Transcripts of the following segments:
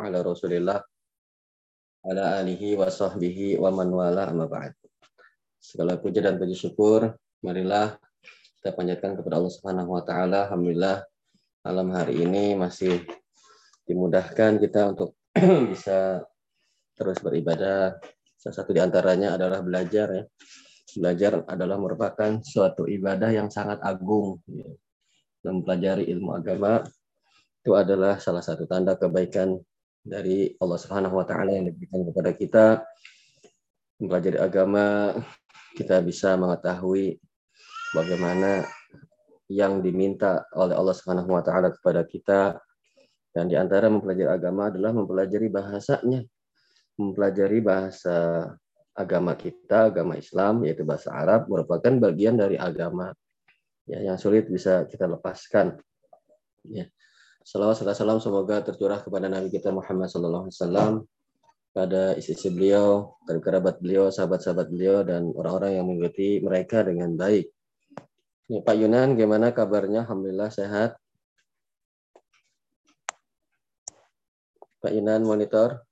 ala Rasulillah ala alihi wa sahbihi wa man wala amma ba'd. Segala puja dan puji syukur marilah kita panjatkan kepada Allah Subhanahu wa taala. Alhamdulillah malam hari ini masih dimudahkan kita untuk bisa terus beribadah. Salah satu di antaranya adalah belajar ya. Belajar adalah merupakan suatu ibadah yang sangat agung. Ya. Mempelajari ilmu agama itu adalah salah satu tanda kebaikan dari Allah Subhanahu wa taala yang diberikan kepada kita mempelajari agama kita bisa mengetahui bagaimana yang diminta oleh Allah Subhanahu wa taala kepada kita. Dan di antara mempelajari agama adalah mempelajari bahasanya mempelajari bahasa agama kita agama Islam yaitu bahasa Arab merupakan bagian dari agama ya yang sulit bisa kita lepaskan ya Salawat serta salam semoga tercurah kepada Nabi kita Muhammad Sallallahu Alaihi Wasallam, pada istri beliau, kerabat beliau, sahabat-sahabat beliau, dan orang-orang yang mengikuti mereka dengan baik. Ini Pak Yunan, gimana kabarnya? Alhamdulillah sehat. Pak Yunan, monitor.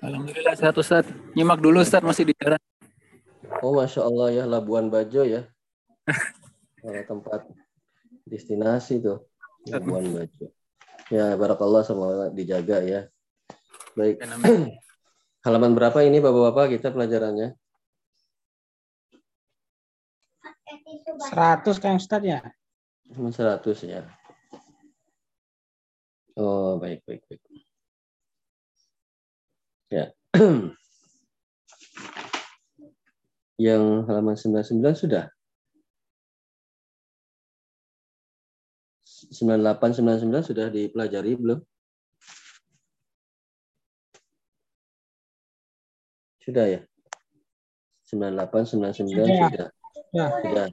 Alhamdulillah sehat Ustaz. Nyimak dulu Ustaz, masih di jalan. Oh Masya Allah ya, Labuan Bajo ya. tempat destinasi tuh. Labuan Bajo. Ya, barakallah semoga dijaga ya. Baik. Halaman berapa ini Bapak-bapak kita pelajarannya? 100 kan Ustaz ya? 100 ya. Oh, baik, baik, baik. Ya. Yang halaman 99 sudah? 9899 sudah dipelajari belum? Sudah ya? 9899 sudah. Sudah. Ya. sudah.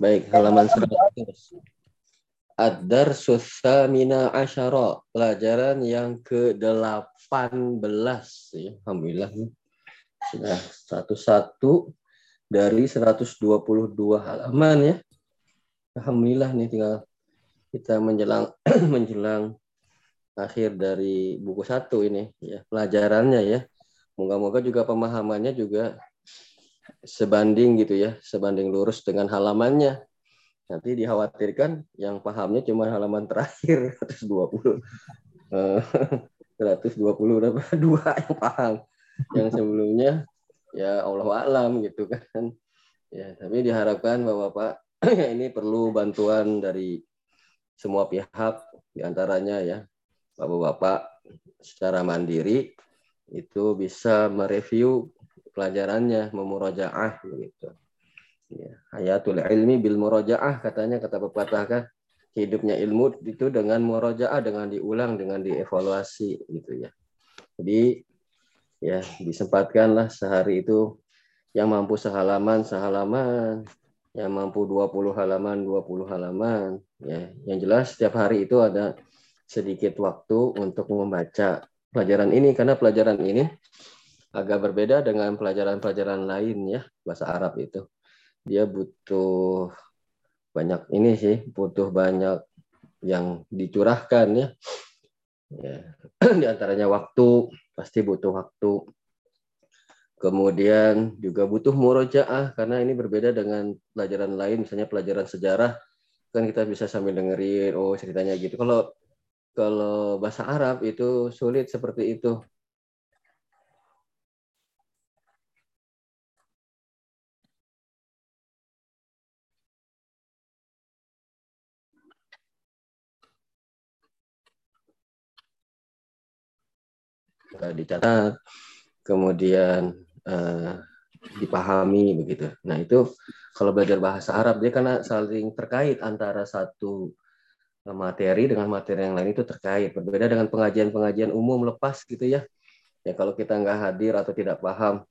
Baik, halaman 100. Ad-dar Mina Asyara. Pelajaran yang ke-18. Ya, Alhamdulillah. Sudah 101 dari 122 halaman ya. Alhamdulillah nih tinggal kita menjelang menjelang akhir dari buku satu ini ya pelajarannya ya. Moga-moga juga pemahamannya juga sebanding gitu ya sebanding lurus dengan halamannya. Nanti dikhawatirkan yang pahamnya cuma halaman terakhir 120 120 berapa? Dua yang paham. Yang sebelumnya ya Allah alam gitu kan. Ya tapi diharapkan bahwa Pak ini perlu bantuan dari semua pihak di antaranya ya bapak-bapak secara mandiri itu bisa mereview pelajarannya memurojaah begitu. Ya, hayatul ilmi bil murojaah katanya kata pepatah kan hidupnya ilmu itu dengan murojaah dengan diulang dengan dievaluasi gitu ya. Jadi ya disempatkanlah sehari itu yang mampu sehalaman sehalaman yang mampu 20 halaman 20 halaman ya. Yang jelas setiap hari itu ada sedikit waktu untuk membaca pelajaran ini karena pelajaran ini agak berbeda dengan pelajaran-pelajaran lain ya bahasa Arab itu. Dia butuh banyak ini sih butuh banyak yang dicurahkan ya, ya. di antaranya waktu pasti butuh waktu Kemudian juga butuh murojaah karena ini berbeda dengan pelajaran lain, misalnya pelajaran sejarah kan kita bisa sambil dengerin oh ceritanya gitu. Kalau kalau bahasa Arab itu sulit seperti itu. dicatat, kemudian uh, dipahami begitu. Nah itu kalau belajar bahasa Arab dia karena saling terkait antara satu materi dengan materi yang lain itu terkait. Berbeda dengan pengajian-pengajian umum lepas gitu ya. Ya kalau kita nggak hadir atau tidak paham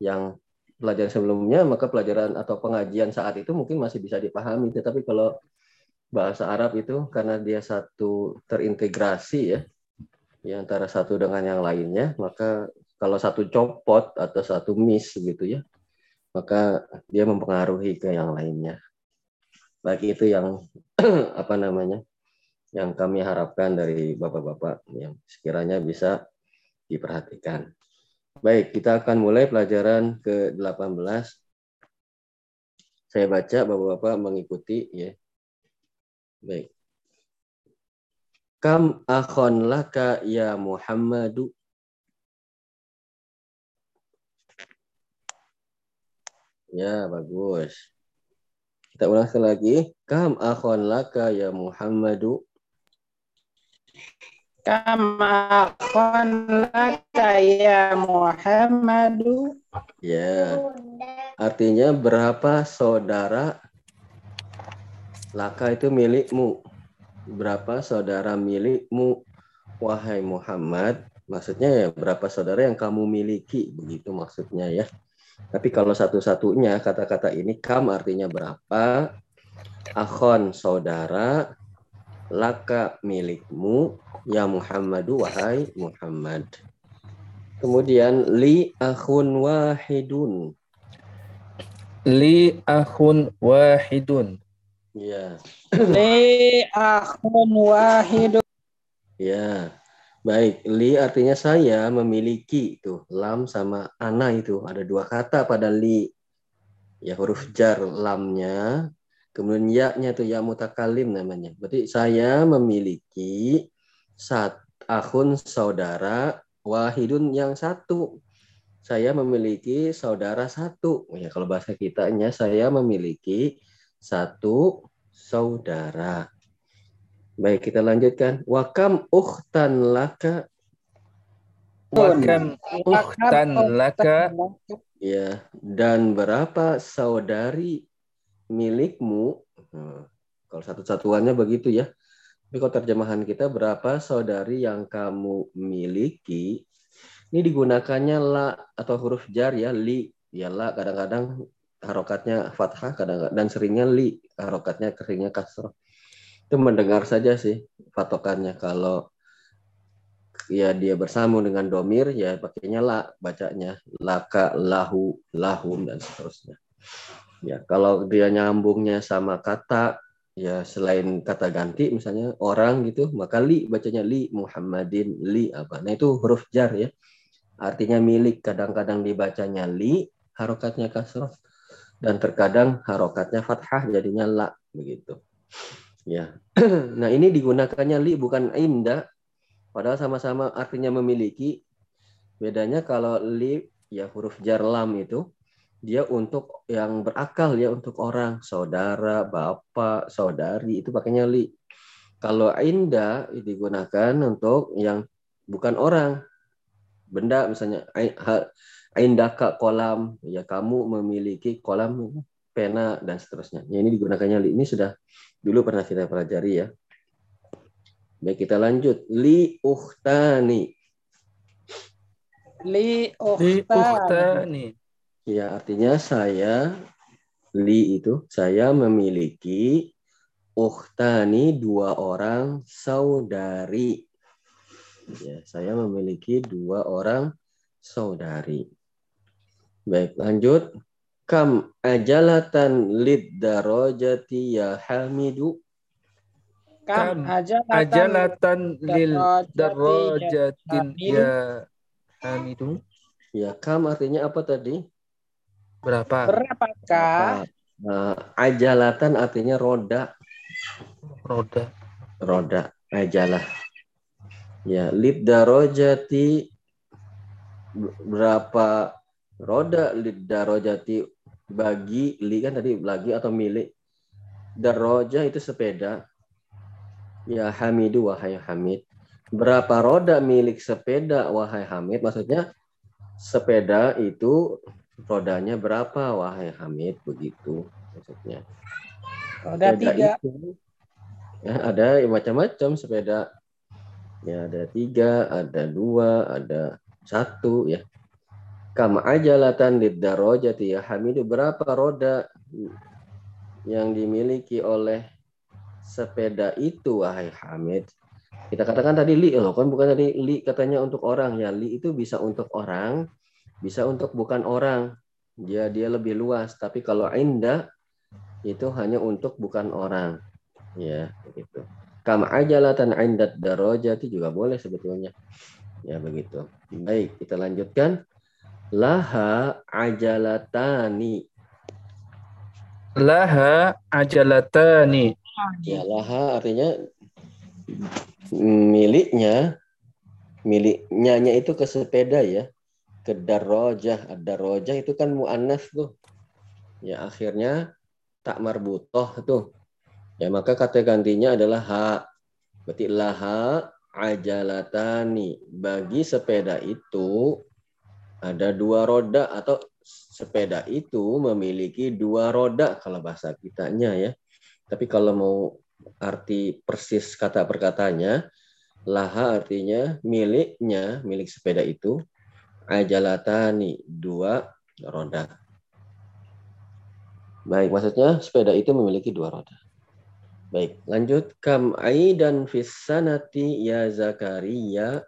yang pelajaran sebelumnya, maka pelajaran atau pengajian saat itu mungkin masih bisa dipahami. Tetapi kalau bahasa Arab itu karena dia satu terintegrasi ya, ya antara satu dengan yang lainnya, maka kalau satu copot atau satu miss gitu ya, maka dia mempengaruhi ke yang lainnya. Baik itu yang apa namanya, yang kami harapkan dari Bapak-Bapak yang sekiranya bisa diperhatikan. Baik, kita akan mulai pelajaran ke-18. Saya baca Bapak-Bapak mengikuti ya. Baik. Kam akhon laka ya Muhammadu Ya, bagus. Kita ulang sekali lagi. Kam akhon laka ya Muhammadu. Kam akhon laka ya Muhammadu. Ya. Artinya berapa saudara laka itu milikmu. Berapa saudara milikmu wahai Muhammad. Maksudnya ya berapa saudara yang kamu miliki begitu maksudnya ya. Tapi kalau satu-satunya kata-kata ini kam artinya berapa, akhon saudara, laka milikmu, ya Muhammadu wahai Muhammad. Kemudian li akhun wahidun. Li akhun wahidun. Ya. Li akhun wahidun. Ya. Baik, li artinya saya memiliki itu lam sama ana itu ada dua kata pada li. Ya huruf jar lamnya, kemudian ya-nya itu ya mutakalim namanya. Berarti saya memiliki sat akun saudara wahidun yang satu. Saya memiliki saudara satu. Ya kalau bahasa kitanya saya memiliki satu saudara. Baik, kita lanjutkan. Wakam ukhtan laka. Wakam ukhtan laka. Ya, dan berapa saudari milikmu? Hmm, kalau satu-satuannya begitu ya. Tapi kalau terjemahan kita berapa saudari yang kamu miliki? Ini digunakannya la atau huruf jar ya, li. Ya la kadang-kadang harokatnya fathah, kadang-kadang dan seringnya li, harokatnya keringnya kasroh itu mendengar saja sih patokannya. Kalau ya dia bersambung dengan domir ya pakainya la bacanya. Laka lahu lahum dan seterusnya. Ya kalau dia nyambungnya sama kata ya selain kata ganti misalnya orang gitu maka li bacanya li Muhammadin li apa. Nah itu huruf jar ya. Artinya milik kadang-kadang dibacanya li harokatnya kasroh. Dan terkadang harokatnya fathah jadinya la begitu Ya. Nah, ini digunakannya li bukan inda. Padahal sama-sama artinya memiliki. Bedanya kalau li ya huruf jar lam itu dia untuk yang berakal ya untuk orang, saudara, bapak, saudari itu pakainya li. Kalau inda digunakan untuk yang bukan orang, benda misalnya indaka kolam ya kamu memiliki kolam pena dan seterusnya. Ya, ini digunakannya li. Ini sudah dulu pernah kita pelajari ya. Baik, kita lanjut. Li uhtani. Li uhtani. Ya, artinya saya li itu saya memiliki uhtani dua orang saudari. Ya, saya memiliki dua orang saudari. Baik, lanjut kam ajalatan lid darajati ya hamidu? Kam ajalatan lil darajatin ya hamidu? ya kam artinya apa tadi? Berapa? Berapakah? Uh, ajalatan artinya roda. Roda. Roda ajalah. Ya lid darajati berapa roda? Lid darajati bagi li kan tadi lagi atau milik? Daroja itu sepeda. Ya hamidu wahai hamid. Berapa roda milik sepeda wahai hamid? Maksudnya sepeda itu rodanya berapa wahai hamid? Begitu maksudnya. Roda sepeda tiga. itu, ya ada macam-macam sepeda. Ya ada tiga ada dua ada satu ya Kam ajalatan darajati ya Hamidu berapa roda yang dimiliki oleh sepeda itu wahai Hamid? Kita katakan tadi li loh kan bukan tadi li katanya untuk orang ya li itu bisa untuk orang, bisa untuk bukan orang. Dia dia lebih luas, tapi kalau inda itu hanya untuk bukan orang. Ya, begitu. Kam ajalatan indat darajati juga boleh sebetulnya. Ya begitu. Baik, kita lanjutkan. Laha ajalatani. Laha ajalatani. Ya, laha artinya miliknya miliknya itu ke sepeda ya ke darojah darojah itu kan muannas tuh ya akhirnya tak marbutoh tuh Ya, maka kata gantinya adalah ha. Berarti laha ajalatani. Bagi sepeda itu ada dua roda atau sepeda itu memiliki dua roda kalau bahasa kitanya ya. Tapi kalau mau arti persis kata perkatanya, laha artinya miliknya, milik sepeda itu ajalatani, dua roda. Baik, maksudnya sepeda itu memiliki dua roda. Baik, lanjut. Kam aidan fis sanati ya Zakaria.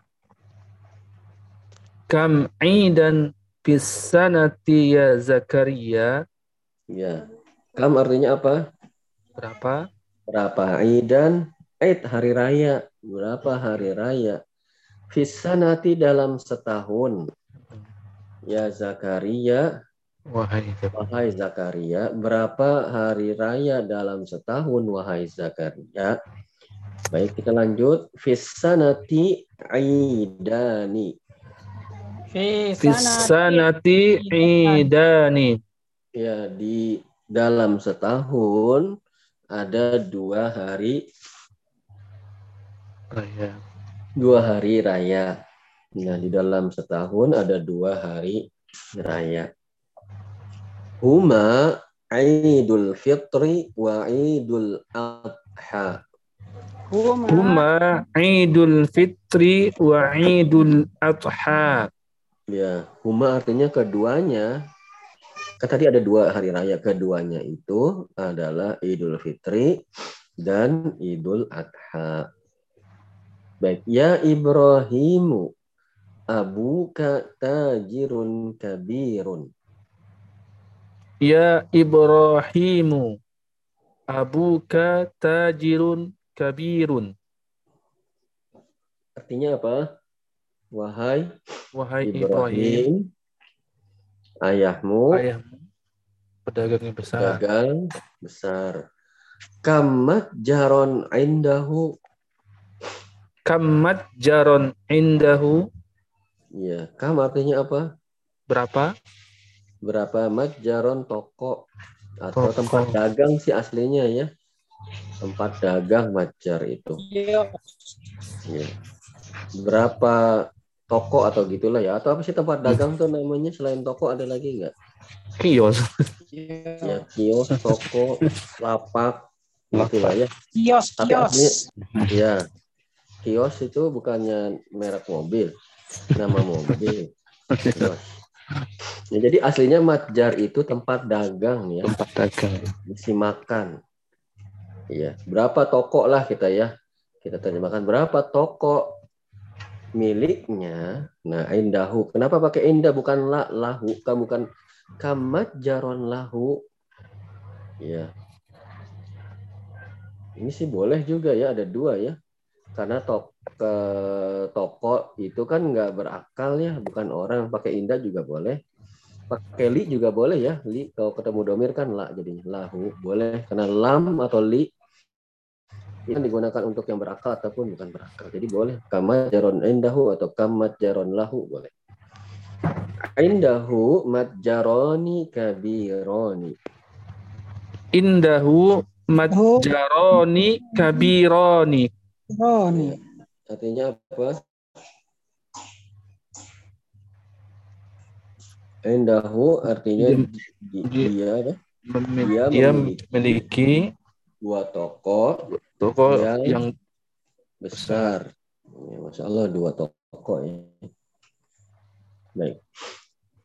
Kam aidan fis sanati ya Zakaria. Ya. Kam artinya apa? Berapa? Berapa aidan? Aid hari raya. Berapa hari raya? Fis sanati dalam setahun. Ya Zakaria Wahai Wahai Zakaria, berapa hari raya dalam setahun wahai Zakaria? Baik, kita lanjut. Fisanati aidani. Fisanati aidani. Ya, di dalam setahun ada dua hari raya. Dua hari raya. Nah, di dalam setahun ada dua hari raya. Huma Idul Fitri wa Idul Adha. Huma Idul Fitri wa Idul Adha. Ya, huma artinya keduanya. Kan tadi ada dua hari raya, keduanya itu adalah Idul Fitri dan Idul Adha. Baik, ya Ibrahimu abuka tajirun kabirun. Ya Ibrahimu, abuka tajirun kabirun. Artinya apa? Wahai Wahai Ibrahim, Ibrahim, ayahmu, ayahmu pedagang yang besar. pedagang besar. Kamat jaron indahu. Kamat jaron indahu. Ya, kam artinya apa? Berapa? berapa matjaron toko atau Toko. tempat dagang sih aslinya ya tempat dagang matjar itu Iya. ya. berapa toko atau gitulah ya atau apa sih tempat dagang tuh namanya selain toko ada lagi nggak Kios. ya kios toko lapak gitu lah ya Kios, Tapi kios. asli- ya kios itu bukannya merek mobil nama mobil kios. Ya, jadi aslinya matjar itu tempat dagang ya Tempat dagang. isi makan. Iya, berapa toko lah kita ya. Kita terjemahkan berapa toko miliknya. Nah, indahu. Kenapa pakai indah bukan la lahu? Kan bukan kamat jaron lahu. Iya. Ini sih boleh juga ya, ada dua ya. Karena tok ke toko itu kan nggak berakal ya, bukan orang pakai indah juga boleh. Pakai li juga boleh ya. Li kalau ketemu domir kan la jadinya lahu boleh karena lam atau li itu kan digunakan untuk yang berakal ataupun bukan berakal. Jadi boleh kamat jaron indahu atau kamat jaron lahu boleh. Indahu matjaroni kabironi. Indahu matjaroni kabironi. Oh, nih. Artinya apa? Indahu artinya Dia- di- dia- dia Dia Dia memiliki- memiliki dua toko toko Yang- yang besar. Ya, Masya Allah dua toko ya. Baik.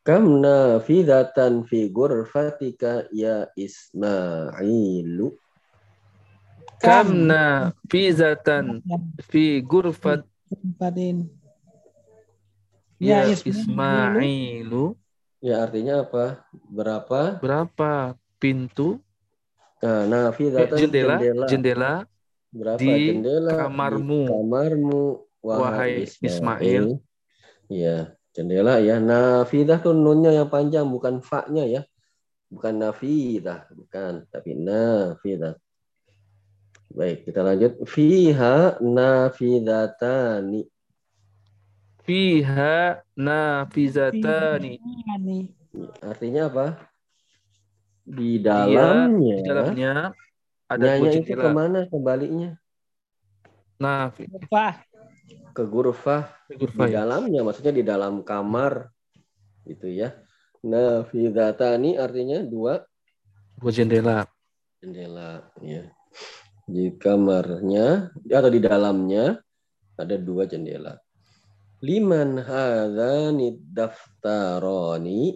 Kam nafidatan fi ghurfatika ya Ismailu. kamna fizatan fi Tempatin. ya Ya, Ismailu. Ya artinya apa? Berapa? Berapa pintu Nah, eh, nafidatan jendela jendela. jendela Berapa Di jendela kamarmu. Di kamarmu Wahai Ismail. Iya, jendela ya. Nafidah tuh nunnya yang panjang bukan fa-nya ya. Bukan nafidah, bukan, tapi nafidah. Baik, kita lanjut. Fiha nafidatani. Fiha nafizatani. Artinya apa? Di Dia dalamnya. di dalamnya ada Nyanya itu jendela. ke mana kebaliknya? Nafi. Wah, Ke gurfah. Gurfa Di ya. dalamnya, maksudnya di dalam kamar. Gitu ya. Nafidatani artinya dua Dua jendela. jendela. Ya. Di kamarnya atau di dalamnya ada dua jendela. Liman hadzani daftaroni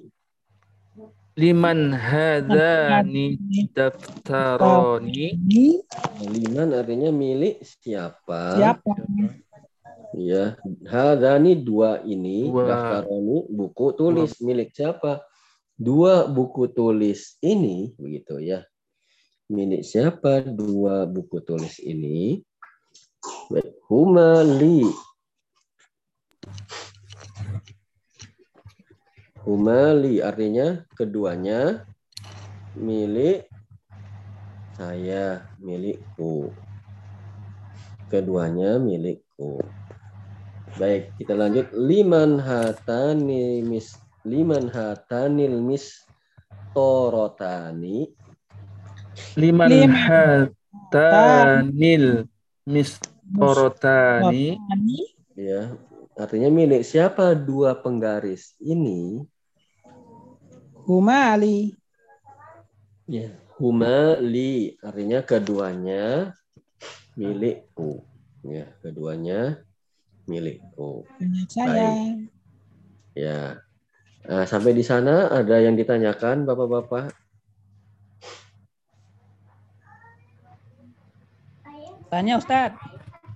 Liman hadani daftaroni. Liman artinya milik siapa? siapa? Ya, hadani dua ini Dua. daftaroni buku tulis milik siapa? Dua buku tulis ini begitu ya. Milik siapa dua buku tulis ini? Huma li. Huma li artinya keduanya milik saya, milikku. Keduanya milikku. Baik, kita lanjut. Liman hatani mis liman hatanil mis torotani. Liman Liman hatanil mistorotani. Ini Ya, artinya milik siapa dua penggaris ini? Humali. Ya, huma li artinya keduanya milikku. Ya, keduanya milikku. Saya. Ya. Nah, sampai di sana ada yang ditanyakan Bapak-bapak? Tanya Ustaz.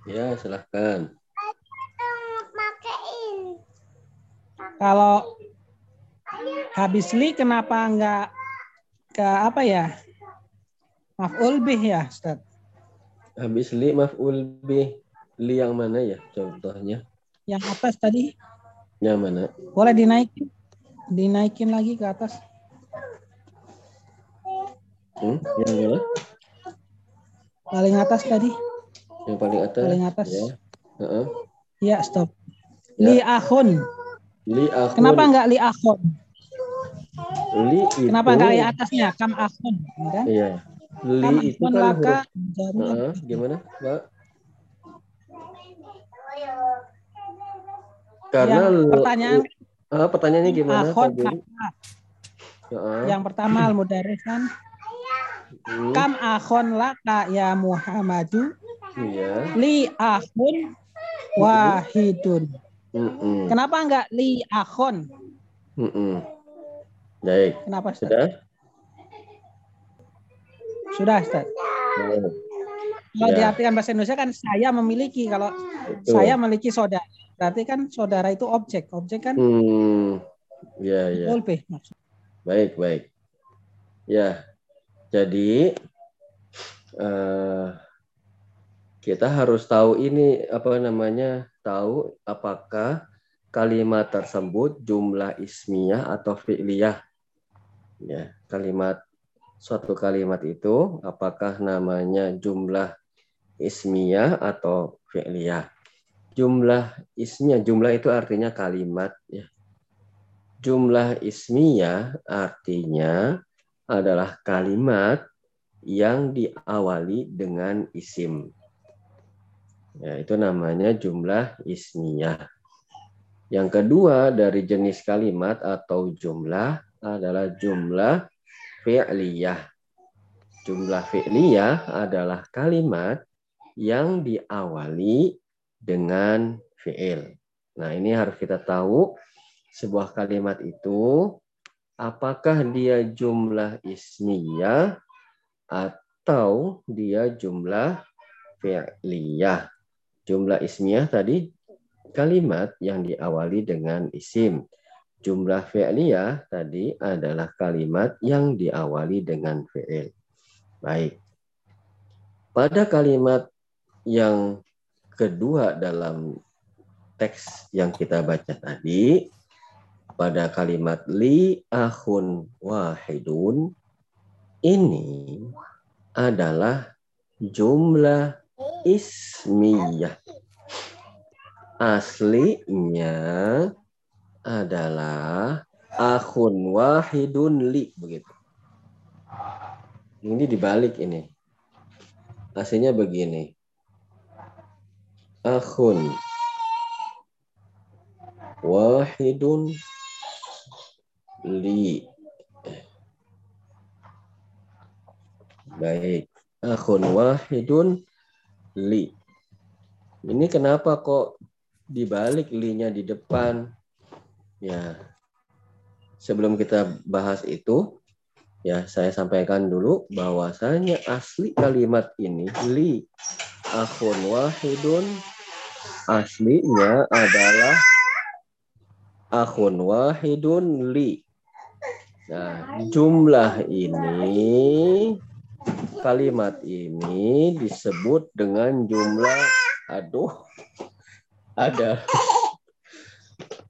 Ya, silahkan. Kalau habis li kenapa enggak ke apa ya? Maf'ul bih ya, Ustaz. Habis li maf'ul bih li yang mana ya contohnya? Yang atas tadi Yang mana? boleh dinaikin. Dinaikin lagi ke atas. Hmm? Yang mana? Paling atas tadi. Yang paling atas. Paling atas. Ya. Heeh. Ya, stop. Ya. Li akhun. Li akhun. Kenapa enggak li akhun? Li itu. Kenapa enggak li atasnya? Kam akhun, ya kan? Iya. Li Kam itu kan laka huruf. Heeh, gimana, Pak? Karena Yang pertanyaan Ah, pertanyaannya gimana? laka. Heeh. Yang pertama al mudarris kan Hmm, kam akhun laka ya Muhammadu Iya. li akhun wahidun. Mm-mm. Kenapa enggak li akhun? Mm-mm. Baik. Kenapa Ustaz? Sudah? Sudah Ustaz. Baik. Kalau Ya. diartikan bahasa Indonesia kan saya memiliki. Kalau Betul. saya memiliki saudara. Berarti kan saudara itu objek. Objek kan Hmm. Ya, ya. Baik, baik. Ya, jadi eh, kita harus tahu ini apa namanya, tahu apakah kalimat tersebut jumlah ismiyah atau fi'liyah. Ya, kalimat suatu kalimat itu apakah namanya jumlah ismiyah atau fi'liyah. Jumlah ismiyah, jumlah itu artinya kalimat ya. Jumlah ismiyah artinya adalah kalimat yang diawali dengan isim. Ya, itu namanya jumlah ismiyah. Yang kedua dari jenis kalimat atau jumlah adalah jumlah fi'liyah. Jumlah fi'liyah adalah kalimat yang diawali dengan fi'il. Nah, ini harus kita tahu sebuah kalimat itu apakah dia jumlah ismiyah atau dia jumlah fi'liyah. Jumlah ismiyah tadi kalimat yang diawali dengan isim. Jumlah fi'liyah tadi adalah kalimat yang diawali dengan fi'il. Baik. Pada kalimat yang kedua dalam teks yang kita baca tadi pada kalimat li ahun wahidun ini adalah jumlah ismiyah. Aslinya adalah akhun wahidun li begitu. Ini dibalik ini. Aslinya begini. Akhun wahidun li. Baik. Akhun wahidun li. Ini kenapa kok dibalik li-nya di depan? Ya. Sebelum kita bahas itu, ya saya sampaikan dulu bahwasanya asli kalimat ini li akhun wahidun aslinya adalah akhun wahidun li. Nah, jumlah ini kalimat ini disebut dengan jumlah aduh ada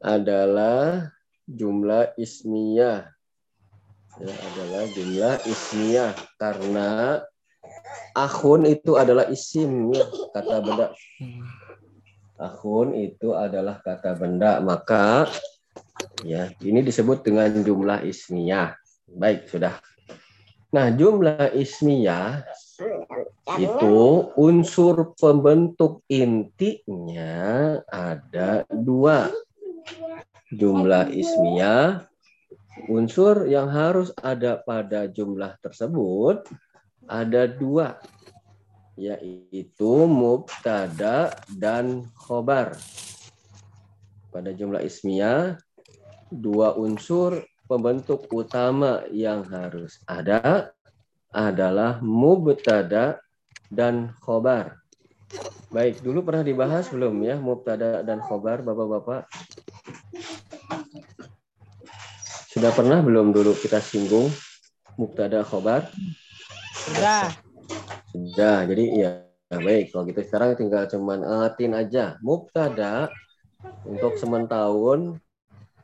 adalah jumlah ismiyah ya, adalah jumlah ismiyah karena akhun itu adalah isim ya, kata benda Akhun itu adalah kata benda, maka ya ini disebut dengan jumlah ismiyah. Baik, sudah. Nah, jumlah ismiyah itu unsur pembentuk intinya ada dua. Jumlah ismiyah, unsur yang harus ada pada jumlah tersebut ada dua yaitu mubtada dan khobar. Pada jumlah ismiyah, dua unsur pembentuk utama yang harus ada adalah mubtada dan khobar. Baik, dulu pernah dibahas belum ya mubtada dan khobar, Bapak-bapak? Sudah pernah belum dulu kita singgung mubtada khobar? Sudah. Sudah, jadi ya baik. Kalau gitu sekarang tinggal cuman ngatin aja. Mubtada untuk sementahun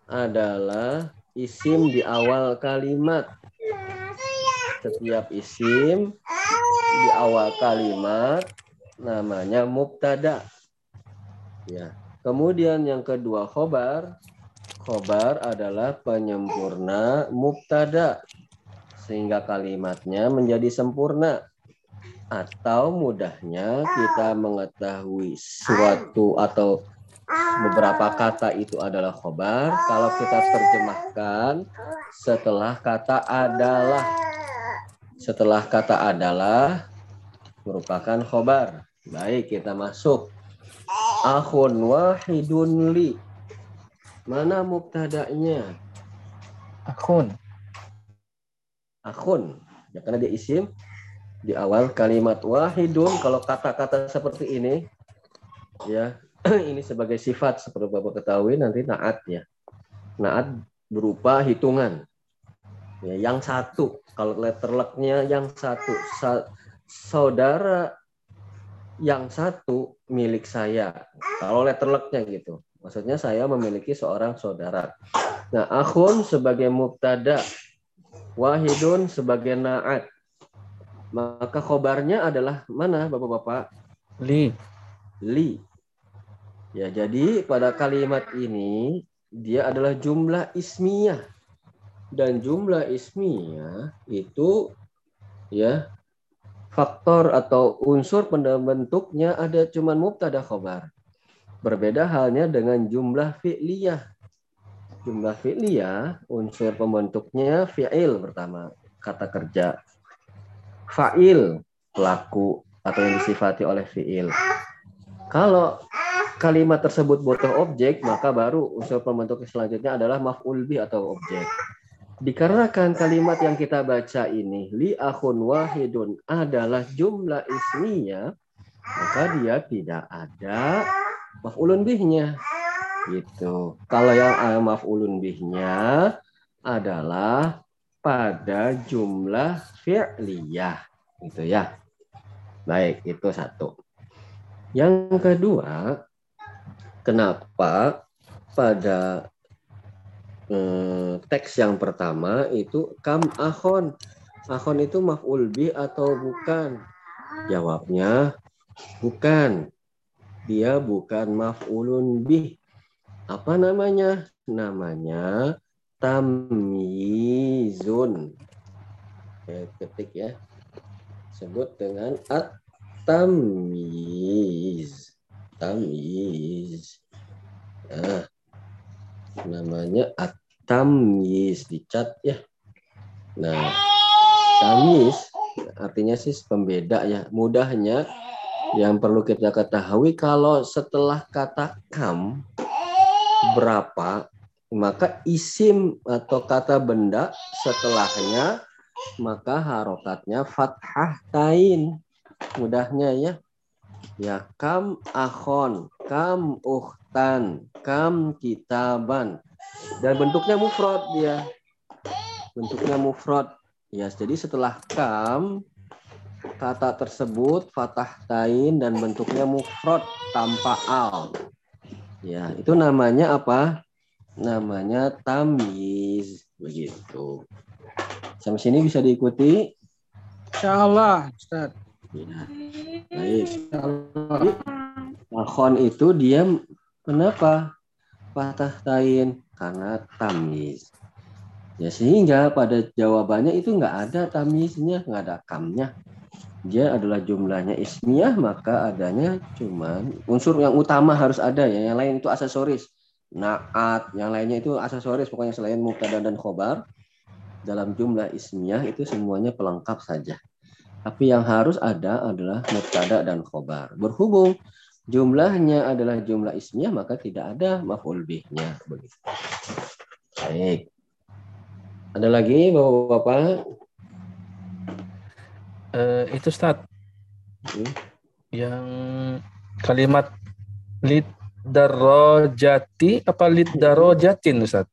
adalah isim di awal kalimat. Setiap isim di awal kalimat namanya mubtada. Ya. Kemudian yang kedua khobar. Khobar adalah penyempurna mubtada sehingga kalimatnya menjadi sempurna atau mudahnya kita mengetahui suatu atau beberapa kata itu adalah khobar. Kalau kita terjemahkan setelah kata adalah setelah kata adalah merupakan khobar. Baik kita masuk. Akhun wahidun li mana mubtada'nya Akhun. akhun ya karena dia isim di awal kalimat wahidun kalau kata-kata seperti ini ya ini sebagai sifat seperti Bapak ketahui nanti naat ya. Naat berupa hitungan. Ya, yang satu kalau letter lucknya yang satu Sa saudara yang satu milik saya. Kalau letter lucknya gitu. Maksudnya saya memiliki seorang saudara. Nah, akhun sebagai mubtada, wahidun sebagai naat. Maka khobarnya adalah mana Bapak-bapak? Li. Li. Ya, jadi pada kalimat ini dia adalah jumlah ismiyah. Dan jumlah ismiyah itu ya faktor atau unsur pembentuknya ada cuma mubtada khobar. Berbeda halnya dengan jumlah fi'liyah. Jumlah fi'liyah unsur pembentuknya fi'il pertama, kata kerja fa'il pelaku atau yang disifati oleh fi'il. Kalau kalimat tersebut butuh objek, maka baru unsur pembentuk selanjutnya adalah maf'ul bi atau objek. Dikarenakan kalimat yang kita baca ini li akhun wahidun adalah jumlah isminya, maka dia tidak ada maf'ulun bihnya. Gitu. Kalau yang uh, maf'ulun bihnya adalah pada jumlah fi'liyah gitu ya. Baik, itu satu. Yang kedua, kenapa pada eh, teks yang pertama itu kam ahon. Ahon itu maf'ul bi atau bukan? Jawabnya bukan. Dia bukan maf'ulun bih. Apa namanya? Namanya tamyizun. Saya ketik ya. Sebut dengan at tamyiz. Tamyiz. Nah, namanya at tamyiz dicat ya. Nah, tamyiz artinya sih pembeda ya. Mudahnya yang perlu kita ketahui kalau setelah kata kam berapa maka isim atau kata benda setelahnya maka harokatnya fathah tain. Mudahnya ya. Ya kam akhon kam uhtan kam kitaban. Dan bentuknya mufrad dia bentuknya mufrad. Ya jadi setelah kam kata tersebut fatah tain dan bentuknya mufrad tanpa al. Ya, itu namanya apa? Namanya tamyiz begitu. Sampai sini bisa diikuti? Insya Allah, Ustaz. Ya. Baik. Akhon itu dia kenapa? Fatah tain karena tamyiz. Ya sehingga pada jawabannya itu nggak ada tamyiznya, nggak ada kamnya dia adalah jumlahnya ismiyah maka adanya cuman unsur yang utama harus ada ya. Yang lain itu aksesoris. Naat yang lainnya itu aksesoris. Pokoknya selain mubtada dan khobar dalam jumlah ismiyah itu semuanya pelengkap saja. Tapi yang harus ada adalah mubtada dan khobar. Berhubung jumlahnya adalah jumlah ismiyah maka tidak ada maf'ul bihnya begitu. Baik. Ada lagi bapak-bapak uh, itu stat hmm. yang kalimat lid darojati apa lid darojatin Ustaz?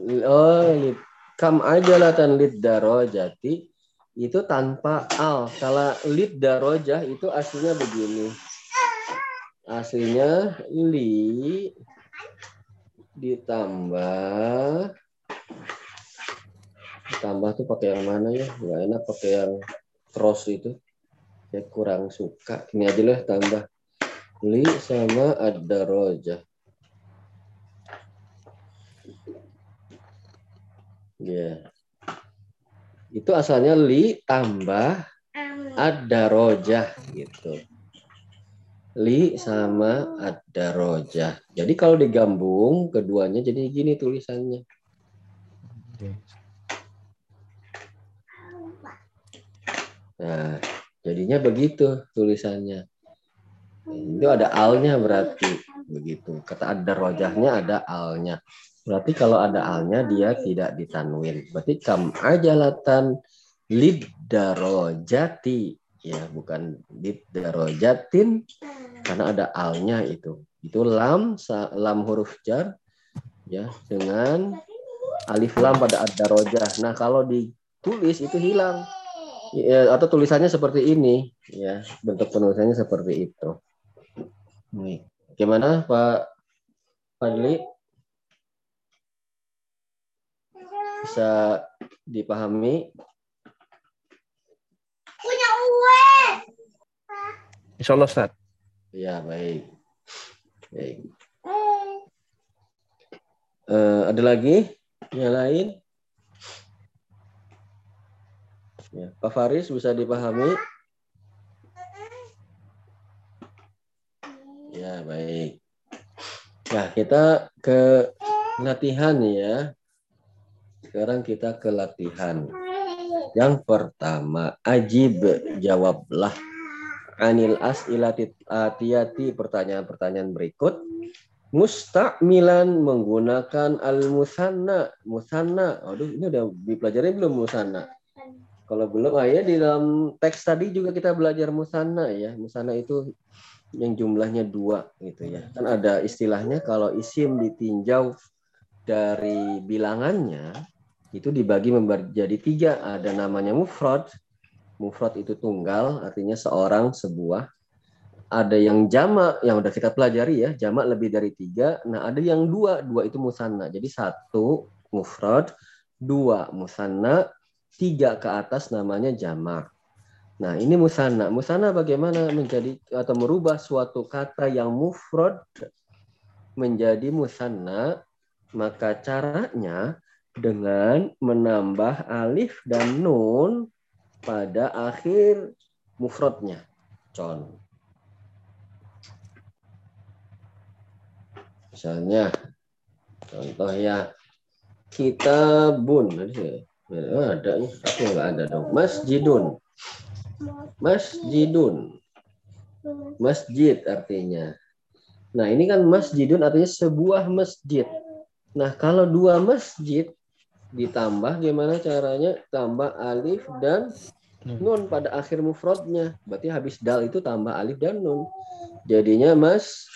Oh, lid. kam aja latan lid darojati itu tanpa al. Kalau lid darojah itu aslinya begini. Aslinya li ditambah ditambah tuh pakai yang mana ya? Gak enak pakai yang cross itu. Saya kurang suka. Ini aja lah tambah. Li sama ada roja. Ya. Itu asalnya li tambah ada roja gitu. Li sama ada roja. Jadi kalau digabung keduanya jadi gini tulisannya Nah, jadinya begitu tulisannya. Itu ada alnya berarti begitu. Kata ada rojahnya ada alnya. Berarti kalau ada alnya dia tidak ditanwin. Berarti kam ajalatan lid darojati ya bukan lid darojatin karena ada alnya itu. Itu lam lam huruf jar ya dengan alif lam pada ada rojah. Nah kalau ditulis itu hilang ya, atau tulisannya seperti ini. Ya bentuk penulisannya seperti itu. Nih. gimana Pak Fadli? Bisa dipahami? Punya uang. Insya Allah Ustaz. Ya baik. Baik. Uh, ada lagi yang lain Ya, Pak Faris bisa dipahami? Ya, baik. Nah, kita ke latihan ya. Sekarang kita ke latihan. Yang pertama, ajib jawablah anil as'ilati atiyati pertanyaan-pertanyaan berikut. Musta'milan menggunakan al-musanna. Musanna. Aduh, ini udah dipelajari belum musanna? Kalau belum, ah ya di dalam teks tadi juga kita belajar musana ya. Musana itu yang jumlahnya dua gitu ya. Kan ada istilahnya kalau isim ditinjau dari bilangannya itu dibagi menjadi tiga. Ada namanya mufrad. Mufrad itu tunggal, artinya seorang, sebuah. ada yang jamak yang udah kita pelajari ya jamak lebih dari tiga nah ada yang dua dua itu musanna jadi satu mufrad dua musanna tiga ke atas namanya jamak. Nah ini musanna. Musanna bagaimana menjadi atau merubah suatu kata yang mufrad menjadi musanna? Maka caranya dengan menambah alif dan nun pada akhir mufradnya. Contoh Misalnya, contoh ya, kitabun. Ada nih, aku nggak ada dong. Masjidun. Masjidun. Masjid artinya. Nah, ini kan masjidun artinya sebuah masjid. Nah, kalau dua masjid ditambah gimana caranya? Tambah alif dan nun pada akhir mufradnya. Berarti habis dal itu tambah alif dan nun. Jadinya mas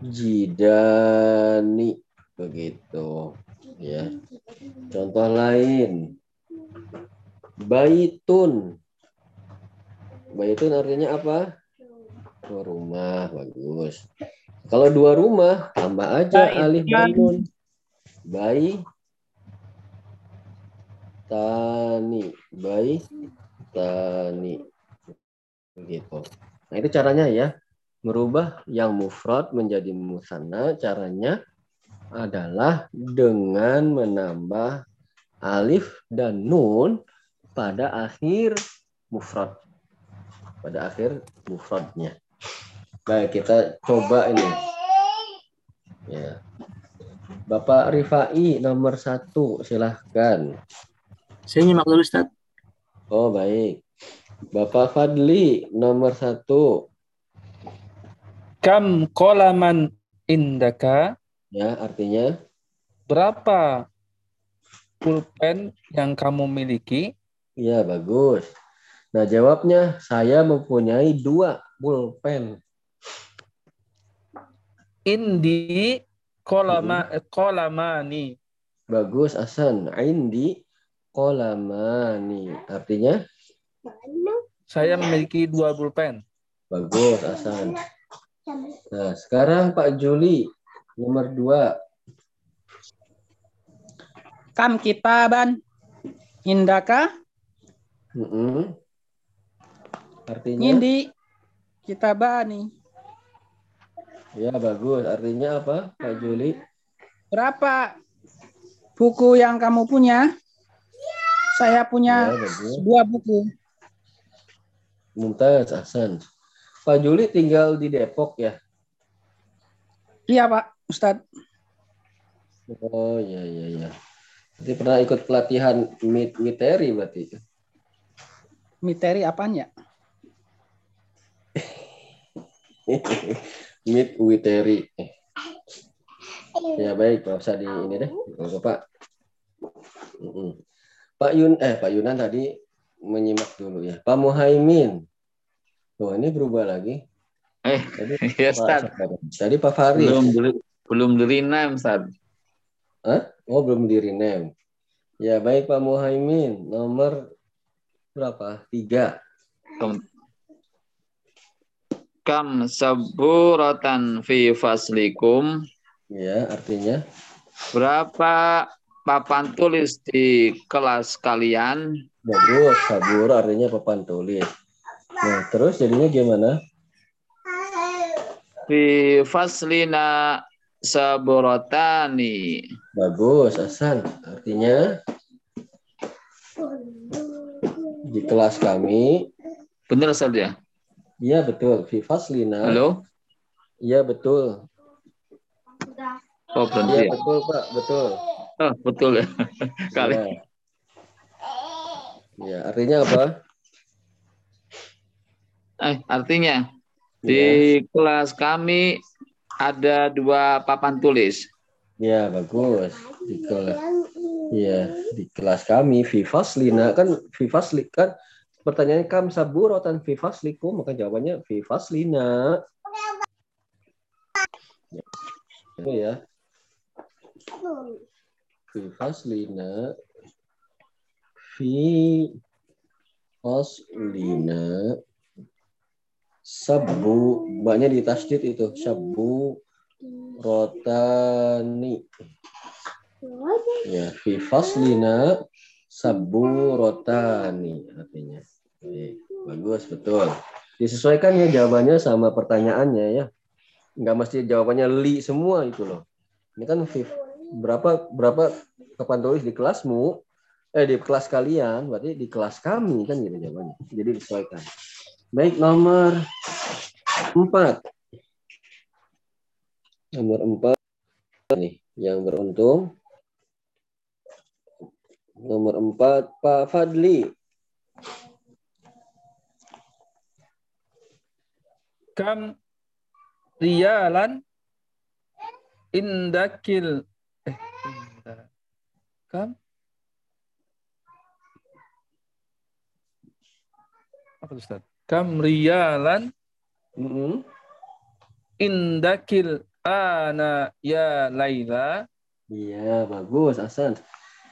jidani begitu ya contoh lain baitun. Baitun artinya apa? Dua rumah bagus. Kalau dua rumah tambah aja Baik. alif dan nun bayi tani bayi tani begitu. Nah itu caranya ya. Merubah yang mufrad menjadi musanna. Caranya adalah dengan menambah alif dan nun pada akhir mufrad. Pada akhir mufradnya. Baik kita coba ini. Ya. Bapak Rifai nomor satu silahkan. Saya nyimak dulu Ustaz. Oh baik. Bapak Fadli nomor satu. Kam kolaman indaka? Ya, artinya? Berapa pulpen yang kamu miliki? Ya, bagus. Nah, jawabnya saya mempunyai dua pulpen. Indi kolama hmm. kolamani. Bagus, Asan. Indi kolamani. Artinya? Saya memiliki dua pulpen. Bagus, Asan. Nah, sekarang Pak Juli, nomor dua. Kam kitaban indaka? Mm -hmm. Artinya? Indi kitabani. Ya, bagus. Artinya apa, Pak Juli? Berapa buku yang kamu punya? Saya punya ya, dua buku. Mumtaz, Hasan. Pak Juli tinggal di Depok ya? Iya Pak Ustadz. Oh iya iya iya. Jadi pernah ikut pelatihan mit miteri berarti? Miteri apanya? mit witeri. Ya baik, Pak usah di ini deh, Pak. Pak Yun eh Pak Yunan tadi menyimak dulu ya. Pak Muhaimin. Oh, ini berubah lagi. Eh, tadi ya, Ustaz. Tadi Pak Faris. Belum belum di rename, Ustaz. Hah? Oh, belum di rename. Ya, baik Pak Muhaimin. Nomor berapa? Tiga. Kam saburatan fi faslikum. Ya, artinya? Berapa papan tulis di kelas kalian? Bagus, sabur artinya papan tulis. Nah, terus jadinya gimana? Fi faslina saborotani. Bagus, Hasan. Artinya di kelas kami. Benar saja. Iya betul. Fi faslina. Halo. Iya betul. Oh berhenti. Iya betul Pak, betul. Oh betul ya. Kali. Ya. ya artinya apa? Eh, artinya di ya. kelas kami ada dua papan tulis. Ya, bagus. Di kelas Ya, di kelas kami Vivaslina kan Vivasli kan pertanyaannya kam saburotan Vivasliku maka jawabannya Vivaslina. Ya. Itu ya. Vivaslina Vivaslina Sabu, banyak di tasdid itu. Sabu rotani. Ya, fi faslina sabu rotani artinya. Baik, bagus, betul. Disesuaikan ya jawabannya sama pertanyaannya ya. Enggak mesti jawabannya li semua itu loh. Ini kan berapa berapa kapan tulis di kelasmu eh di kelas kalian berarti di kelas kami kan gitu jawabannya. Jadi disesuaikan. Baik nomor empat. Nomor empat nih yang beruntung. Nomor empat Pak Fadli. kam rialan indakil eh kam apa Ustaz? Kam rialan mm -hmm. indakil ana ya Laila. Iya, bagus Hasan.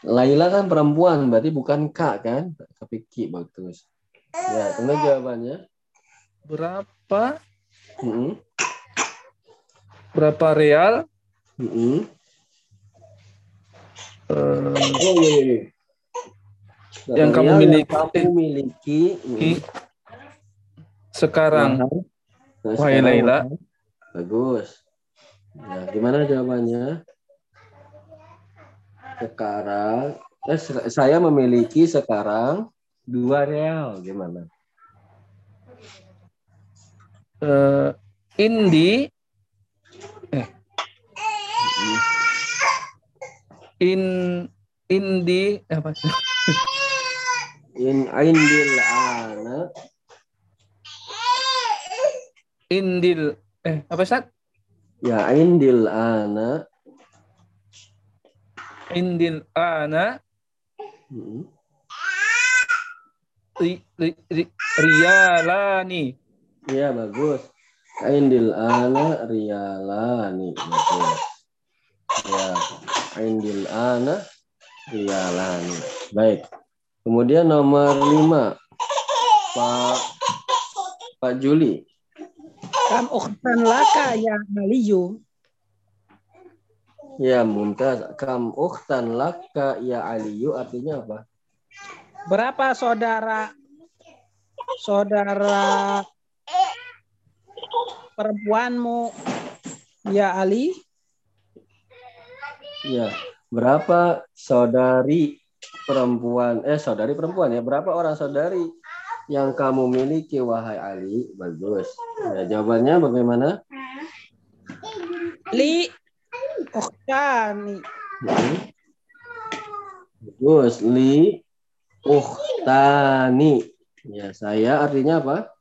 Laila kan perempuan, berarti bukan kak kan? Tapi ki bagus. Ya, tunggu jawabannya. Berapa -hmm. Berapa real? Mm -hmm. uh, oh iya, iya. iya. Yang kamu miliki, yang kamu miliki mm. sekarang, nah, Wahai Laila. Bagus. Nah, gimana jawabannya? Sekarang, eh, saya memiliki sekarang dua real. Gimana? uh, Indi eh in indi apa in indil ana indil eh apa sat ya indil ana indil ana hmm. ri, ri, ri, rialani Iya bagus. Aindil ana riyalani. Bagus. Ya, Aindil ana riyalani. Baik. Kemudian nomor lima. Pak Pak Juli. Kam ukhtan laka ya Aliyu. Ya, Mumtaz. Kam ukhtan laka ya Aliyu artinya apa? Berapa saudara saudara perempuanmu ya Ali? Ya, berapa saudari perempuan eh saudari perempuan ya berapa orang saudari yang kamu miliki wahai Ali? Bagus. Ya, jawabannya bagaimana? Li Ukhtani. Hmm. Bagus, li ukhtani. Ya, saya artinya apa?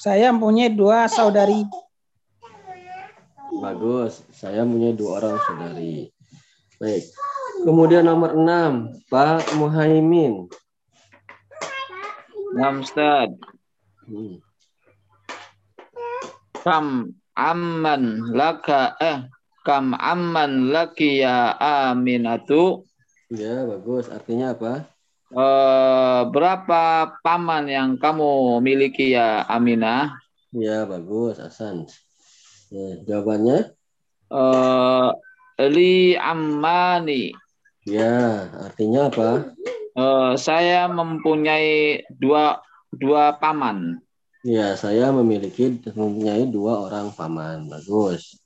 Saya mempunyai dua saudari. Bagus, saya punya dua orang saudari. Baik. Kemudian nomor enam, Pak Muhaimin. Nam Ustaz. Hmm. Kam amman laka eh kam amman laki ya aminatu. Ya, bagus. Artinya apa? uh, berapa paman yang kamu miliki ya Aminah? Ya bagus Hasan. Ya, jawabannya? Uh, li Ammani. Ya artinya apa? Uh, saya mempunyai dua dua paman. Ya saya memiliki mempunyai dua orang paman. Bagus.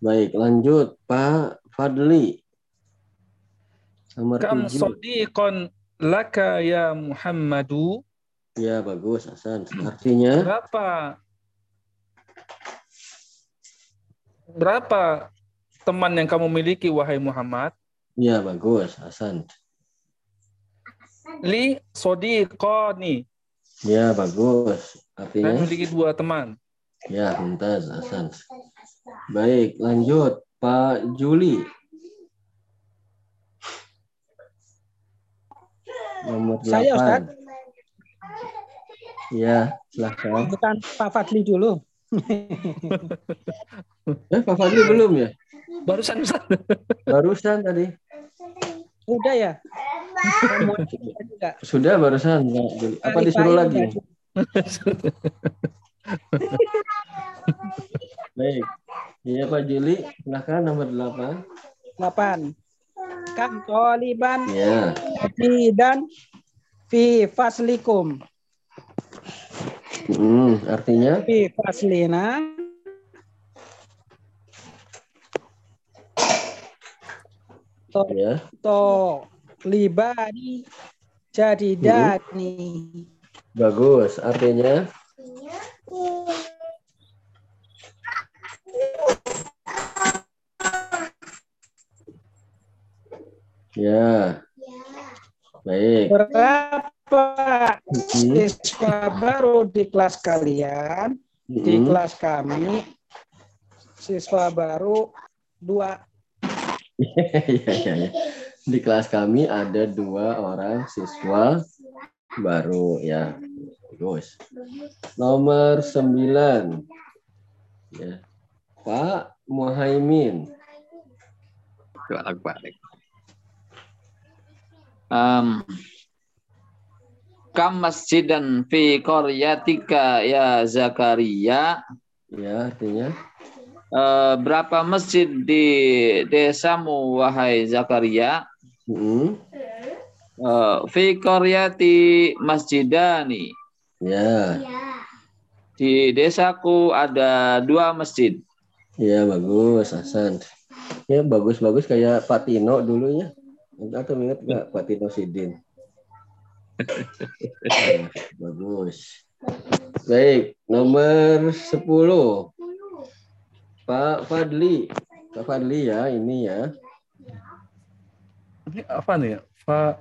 Baik lanjut Pak Fadli. Nomor Kam sodikon laka ya Muhammadu. Ya bagus Hasan. Artinya berapa? Berapa teman yang kamu miliki wahai Muhammad? Ya bagus Hasan. Li sodiqoni. Ya bagus. Artinya Saya memiliki dua teman. Ya, mumtaz Hasan. Baik, lanjut Pak Juli. Nomor 8. Saya Ustaz. Ya, silahkan. Bukan Pak Fadli dulu. eh, Pak Fadli belum ya? Barusan Ustaz. Barusan tadi. Udah ya? Sudah barusan. Apa disuruh lagi? Baik. Iya Pak Juli, silahkan nomor 8. 8. Kam toliban Ya. dan fi faslikum. Hmm, artinya Fi faslina to, ya. to libani jadi dani. Bagus. Artinya ya. Baik. Berapa Hmm. siswa baru di kelas kalian? Di Hmm. kelas kami siswa baru dua. Iya, iya, iya. Di kelas kami ada dua orang siswa baru ya. Bagus. Nomor sembilan. Ya. Pak Muhaimin. Um, kam masjidan fi qaryatika ya Zakaria Ya, artinya Eh, berapa masjid di desamu wahai Zakaria Hmm. Eh, fi qaryati masjidani Ya, di desaku ada dua masjid ya bagus Hasan. Ya bagus-bagus kayak Pak Tino dulu ya. Atau ingat nggak Pak Tino Sidin? Ya, bagus. Baik, nomor 10. Pak Fadli. Pak Fadli ya, ini ya. Ini apa nih? Fa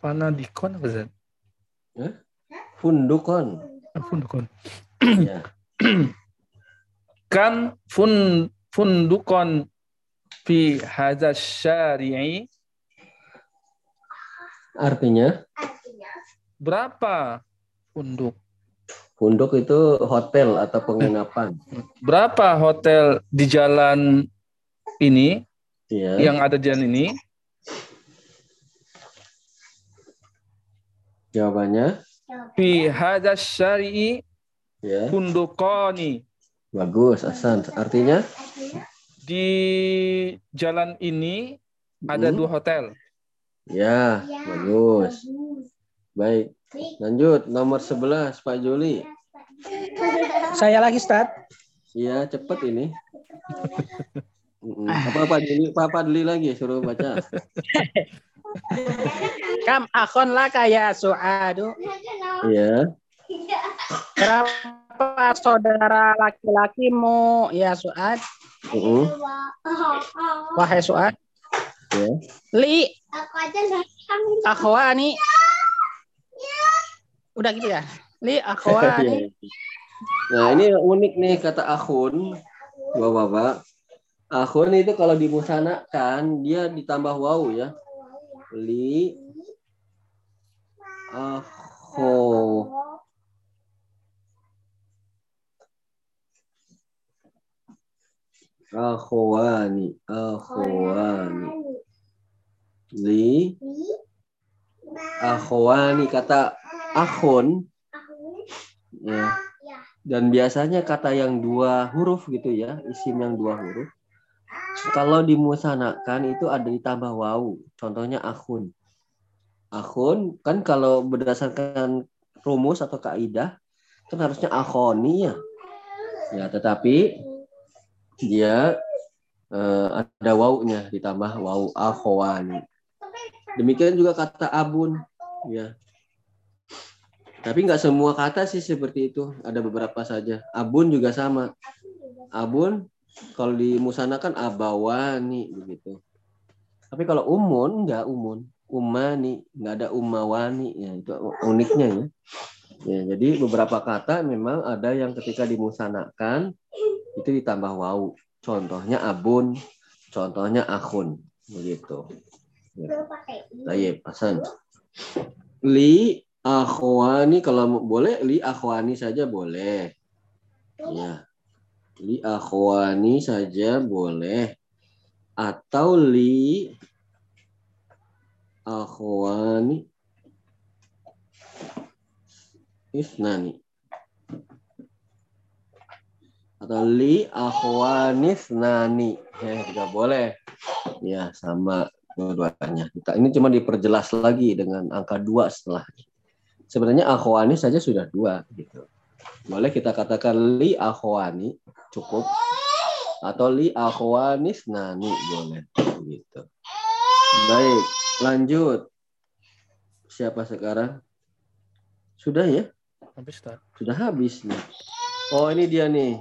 Fanadikon apa Zat? Fundukon. Fundukon. Ya. Kan fun fundukon fi hadza syari'i Artinya berapa funduk? Funduk itu hotel atau penginapan. Berapa hotel di jalan ini Ya. yang ada di jalan ini? Jawabannya Fi hadza syari'i ya. fundukoni. Bagus, Hasan. Artinya Di jalan ini ada Hmm. dua hotel. Ya, bagus. Baik. Lanjut nomor 11 Pak Juli. Saya lagi start. Iya, cepet ini. Apa Pak Juli? Pak Fadli lagi suruh baca. Kam akon lah kayak suadu. Iya. Berapa saudara laki-lakimu? Ya Suad. Mm-mm. Wahai Suad. Ya. Li Aku aja nggak akhwani. Udah gitu ya. Li akhwani. Nah, ini unik nih kata akhun. Bapak-bapak. Akhun itu kalau dimusanakan dia ditambah waw ya. Li akho akhwani akhwani li akhwani kata akhun ya. Dan biasanya kata yang dua huruf gitu ya isim yang dua huruf. Kalau dimusanakan itu ada ditambah wawu contohnya akhun akhun kan kalau berdasarkan rumus atau kaidah kan harusnya akhoni ya. Ya tetapi dia eh, ada wawunya ditambah wawu akhwani demikian juga kata abun. Ya tapi nggak semua kata sih seperti itu. Ada beberapa saja. Abun juga sama. Abun kalau dimusanakan abawani begitu. Tapi kalau umun nggak umun. Umani nggak ada umawani ya itu uniknya ya. Ya, jadi beberapa kata memang ada yang ketika dimusanakan itu ditambah wau. Contohnya abun, contohnya akhun begitu. Ya. Tayyib, Hasan. Li akhwani kalau boleh li akhwani saja boleh. Ya. Li akhwani saja boleh. Atau li akhwani isnani. atau li akhwanis nani ya juga boleh ya sama dua-duanya ini cuma diperjelas lagi dengan angka dua setelah sebenarnya akhwani saja sudah dua gitu. Boleh kita katakan li akhwani cukup atau li akhwanis nani boleh gitu. Baik lanjut. Siapa sekarang? Sudah ya? Habis sudah habis nih. Oh ini dia nih.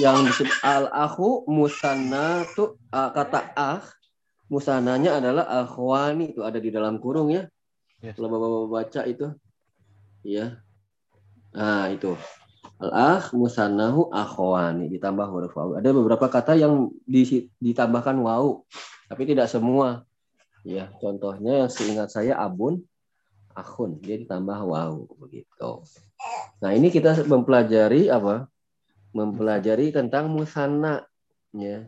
Yang disebut al akhu musanna tuh kata ah musananya adalah akhwani itu ada di dalam kurung ya. Yes. Kalau bapak baca itu, ya. Nah itu al akh musannahu akhwani ditambah huruf waw. Ada beberapa kata yang ditambahkan waw, tapi tidak semua. Ya, contohnya yang seingat saya abun, akhun, dia ditambah waw begitu. Nah ini kita mempelajari apa? mempelajari tentang musanna ya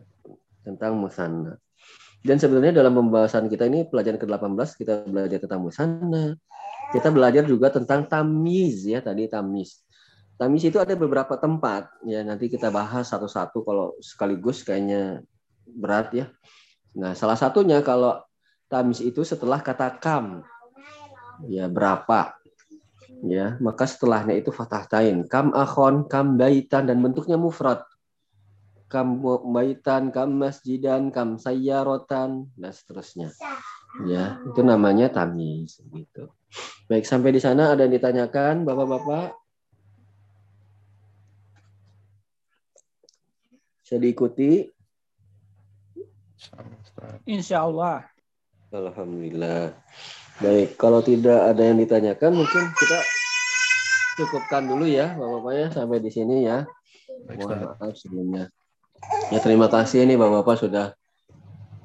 tentang musanna dan sebenarnya dalam pembahasan kita ini pelajaran ke-18 kita belajar tentang musanna kita belajar juga tentang tamiz ya tadi tamiz tamiz itu ada beberapa tempat ya nanti kita bahas satu-satu kalau sekaligus kayaknya berat ya. Nah salah satunya kalau tamiz itu setelah kata kam ya berapa ya. Maka setelahnya itu fathah tain. Kam akhon kam baitan dan bentuknya mufrad kam baitan kam masjidan kam sayyarotan dan seterusnya. Ya itu namanya tamis gitu. Baik sampai di sana ada yang ditanyakan bapak-bapak? Bisa diikuti? Insya Allah. Alhamdulillah. Baik, kalau tidak ada yang ditanyakan, mungkin kita cukupkan dulu ya, Bapak-Bapak ya, sampai di sini ya. Mohon maaf sebelumnya. Ya, terima kasih ini Bapak-Bapak sudah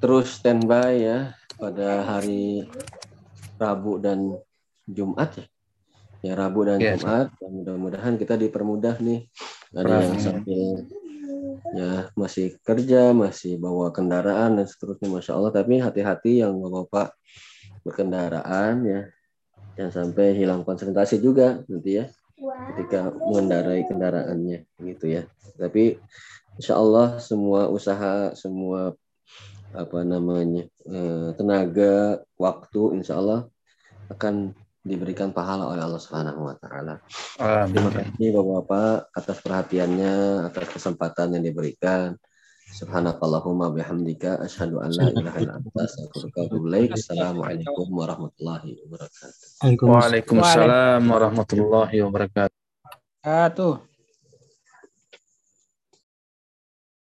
terus standby ya pada hari Rabu dan Jumat ya. Ya, Rabu dan ya, Jumat. Dan mudah-mudahan kita dipermudah nih. Ada yang sambil ya masih kerja, masih bawa kendaraan dan seterusnya, masya Allah. Tapi hati-hati yang bapak-bapak berkendaraan ya jangan sampai hilang konsentrasi juga nanti ya ketika mengendarai kendaraannya gitu ya tapi insya Allah semua usaha semua apa namanya eh, tenaga waktu insya Allah akan diberikan pahala oleh Allah Subhanahu wa taala. Terima kasih Bapak-bapak atas perhatiannya, atas kesempatan yang diberikan. Subhanakallahumma bihamdika asyhadu an la ilaha illa anta astaghfiruka wa atubu ilaik. Assalamualaikum warahmatullahi wabarakatuh. Waalaikumsalam warahmatullahi wabarakatuh. Ah, tuh.